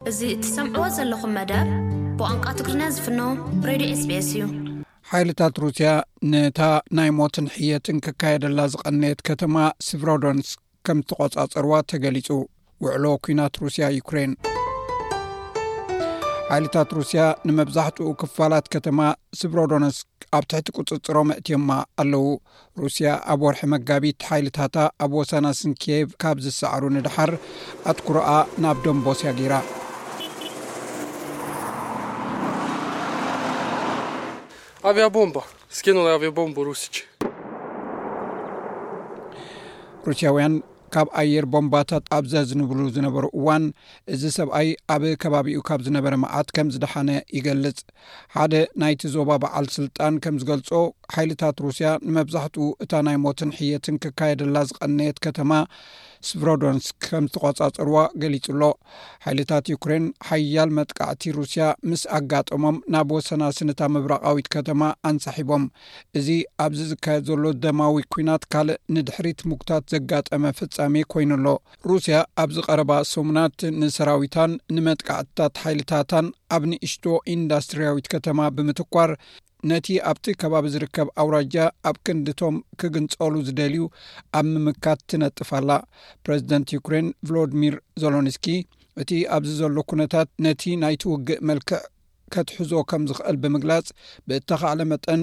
እዚ እትሰምዕዎ ዘለኹም መደብ ብቋንቋ ትግርኛ ዝፍኖ ሬድዮ ኤስቤስ እዩ። ሓይልታት ሩስያ ነታ ናይ ሞትን ሕየትን ክካየደላ ዝቐነየት ከተማ ስቭሮዶንስ ከም ዝተቆጻጸርዋ ተገሊጹ ውዕሎ ኩናት ሩስያ ዩክሬን ሓይልታት ሩስያ ንመብዛሕትኡ ክፋላት ከተማ ስቭሮዶንስ ኣብ ትሕቲ ቅጽጽሮም እእትዮማ ኣለዉ ሩስያ ኣብ ወርሒ መጋቢት ሓይልታታ ኣብ ወሳናስን ኪየቭ ካብ ዝሰዕሩ ንደሓር ኣትኩሮኣ ናብ ዶንቦስ እያ ገይራ። ሩስያውያን ካብ ኣየር ቦምባታት ኣብ ዘዝንብሉ ዝነበሩ እዋን እዚ ሰብኣይ ኣብ ከባቢኡ ካብ ዝነበረ መዓት ከም ዝደሓነ ይገልጽ። ሓደ ናይቲ ዞባ በዓል ስልጣን ከም ዝገልጾ ሓይልታት ሩስያ ንመብዛሕትኡ እታ ናይ ሞትን ሕየትን ክካየደላ ዝቐነየት ከተማ ስቭሮዶንስ ከም ዝተቆጻጸርዋ ገሊጹ ኣሎ ሓይልታት ዩክሬን ሓያል መጥቃዕቲ ሩስያ ምስ ኣጋጠሞም ናብ ወሰናስንታ ምብራቃዊት ከተማ ኣንሳሒቦም እዚ ኣብዚ ዝካየድ ዘሎ ደማዊ ኩናት ካልእ ንድሕሪት ምጉታት ዘጋጠመ ፍጻሜ ኮይኑ ኣሎ ሩስያ ኣብዚ ቀረባ ሰሙናት ንሰራዊታን ንመጥቃዕትታት ሓይልታታን ኣብ ንእሽቶ ኢንዳስትርያዊት ከተማ ብምትኳር ነቲ ኣብቲ ከባቢ ዝርከብ ኣውራጃ ኣብ ክንዲቶም ክግንጸሉ ዝደልዩ ኣብ ምምካት ትነጥፍ ኣላ ፕረዚደንት ዩክሬን ቭሎድሚር ዘሎንስኪ እቲ ኣብዚ ዘሎ ኩነታት ነቲ ናይቲ ውግእ መልክዕ ከትሕዞ ከም ዝኽእል ብምግላጽ ብእተኻዕለ መጠን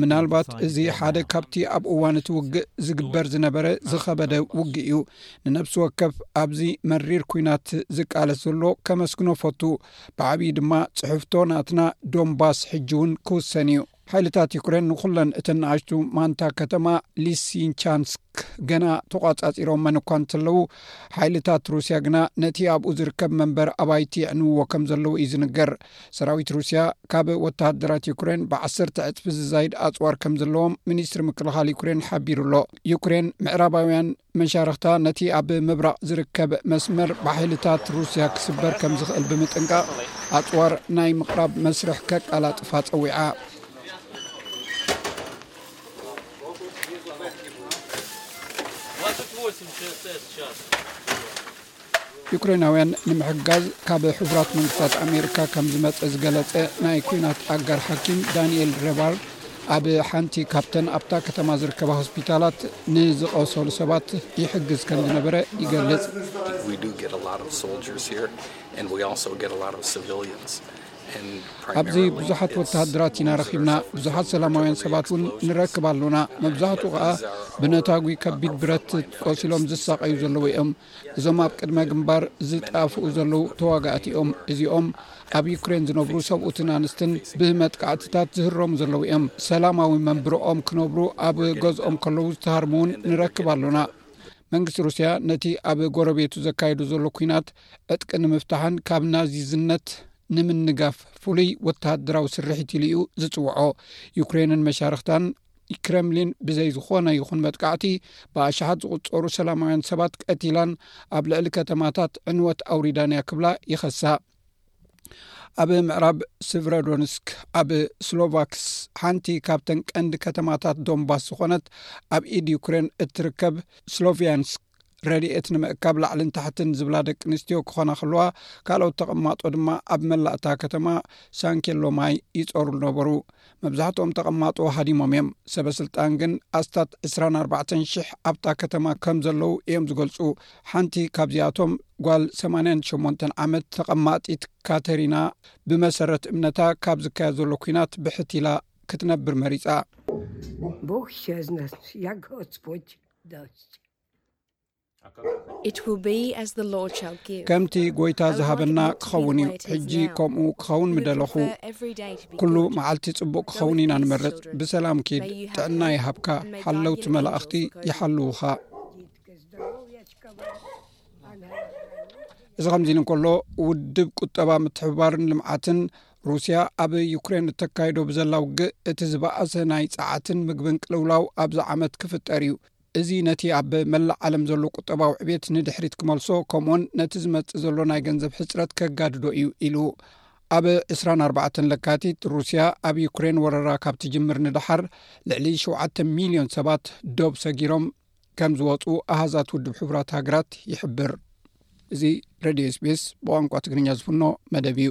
ምናልባት እዚ ሓደ ካብቲ ኣብ እዋን እቲ ውግእ ዝግበር ዝነበረ ዝኸበደ ውግእ እዩ ንነብሲ ወከፍ ኣብዚ መሪር ኩናት ዝቃለስ ዘሎ ከመስግኖ ፈቱ ብዓብዪ ድማ ፅሑፍቶ ናትና ዶንባስ ሕጂ እውን ክውሰን እዩ ሓይልታት ዩክሬን ንኩለን እተ ንኣሽቱ ማንታ ከተማ ሊሲንቻንስክ ገና ተቋፃፂሮም መን እኳ እንተለዉ ሓይልታት ሩስያ ግና ነቲ ኣብኡ ዝርከብ መንበር ኣባይቲ የዕንውዎ ከም ዘለዉ እዩ ዝንገር ሰራዊት ሩስያ ካብ ወተሃደራት ዩክሬን ብዓሰርተ ዕፅፊ ዝዛይድ ኣፅዋር ከም ዘለዎም ሚኒስትሪ ምክልኻል ዩክሬን ሓቢሩ ኣሎ ዩክሬን ምዕራባውያን መሻርክታ ነቲ ኣብ ምብራቅ ዝርከብ መስመር ብሓይልታት ሩስያ ክስበር ከም ዝኽእል ብምጥንቃቅ ኣፅዋር ናይ ምቕራብ መስርሕ ከቀላጥፋ ፀዊዓ ዩክሬናውያን ንምሕጋዝ ካብ ሕቡራት መንግስታት ኣሜሪካ ከም ዝመጸ ዝገለጸ ናይ ኲናት ኣጋር ሓኪም ዳንኤል ረባር ኣብ ሓንቲ ካብተን ኣብታ ከተማ ዝርከባ ሆስፒታላት ንዝቘሰሉ ሰባት ይሕግዝ ከም ዝነበረ ይገልጽ። ኣብዚ ብዙሓት ወተሃደራት ኢና ረኺብና፣ ብዙሓት ሰላማውያን ሰባት እውን ንረክብ ኣሎና። መብዛሕትኡ ኸኣ ብነታጒ ከቢድ ብረት ቈሲሎም ዝሳቐዩ ዘለዉ እዮም። እዞም ኣብ ቅድመ ግንባር ዝጣፍኡ ዘለዉ ተዋጋእቲ እዮም እዚኦም ኣብ ዩክሬን ዝነብሩ ሰብኡትን ኣንስትን ብመጥቃዕትታት ዝህረሙ ዘለዉ እዮም ሰላማዊ መንብሮኦም ክነብሩ ኣብ ገዝኦም ከለዉ ዝተሃርሙ እውን ንረክብ ኣሎና መንግስቲ ሩስያ ነቲ ኣብ ጎረቤቱ ዘካየዱ ዘሎ ኩናት ዕጥቂ ንምፍታሕን ካብ ናዚዝነት ንምንጋፍ ፍሉይ ወተሃደራዊ ስርሒት ኢሉ እዩ ዝፅውዖ ዩክሬንን መሻርክታን ክረምሊን ብዘይ ዝኾነ ይኹን መጥቃዕቲ ብኣሽሓት ዝቝጸሩ ሰላማውያን ሰባት ቀቲላን ኣብ ልዕሊ ከተማታት ዕንወት ኣውሪዳን እያ ክብላ ይኸሳ ኣብ ምዕራብ ስቭረዶንስክ ኣብ ስሎቫክስ ሓንቲ ካብተን ቀንዲ ከተማታት ዶንባስ ዝኾነት ኣብ ኢድ ዩክሬን እትርከብ ስሎቭያንስክ ረድኤት ንምእካብ ላዕልን ታሕትን ዝብላ ደቂ ኣንስትዮ ክኾና ከለዋ ካልኦት ተቐማጦ ድማ ኣብ መላእታ ከተማ ሳንኬሎ ማይ ይፀሩ ነበሩ መብዛሕትኦም ተቐማጦ ሃዲሞም እዮም ሰበ ስልጣን ግን ኣስታት 2400 ኣብታ ከተማ ከም ዘለዉ እዮም ዝገልፁ ሓንቲ ካብዚኣቶም ጓል 88 ዓመት ተቐማጢት ካተሪና ብመሰረት እምነታ ካብ ዝካየድ ዘሎ ኩናት ብሕትላ ክትነብር መሪፃ ከምቲ ጐይታ ዝሃበና ክኸውን እዩ ሕጂ ከምኡ ክኸውን ምደለኹ ኩሉ መዓልቲ ጽቡቕ ክኸውን ኢና ንመርጽ ብሰላም ኪድ ጥዕና ይሃብካ ሓለውቲ መላእኽቲ ይሓልዉኻ እዚ ከምዚ ን ከሎ ውድብ ቁጠባ ምትሕብባርን ልምዓትን ሩስያ ኣብ ዩክሬን እተካይዶ ብዘላ ውግእ እቲ ዝበኣሰ ናይ ጸዓትን ምግብን ቅልውላው ኣብዚ ዓመት ክፍጠር እዩ እዚ ነቲ ኣብ መላእ ዓለም ዘሎ ቁጠባዊ ዕቤት ንድሕሪት ክመልሶ ከምኡውን ነቲ ዝመጽእ ዘሎ ናይ ገንዘብ ሕፅረት ከጋድዶ እዩ ኢሉ ኣብ 24 ለካቲት ሩስያ ኣብ ዩክሬን ወረራ ካብ ትጅምር ንደሓር ልዕሊ 7ተ ሚልዮን ሰባት ዶብ ሰጊሮም ከም ዝወፁ ኣሃዛት ውድብ ሕቡራት ሃገራት ይሕብር እዚ ረድዮ ስቤስ ብቋንቋ ትግርኛ ዝፍኖ መደብ እዩ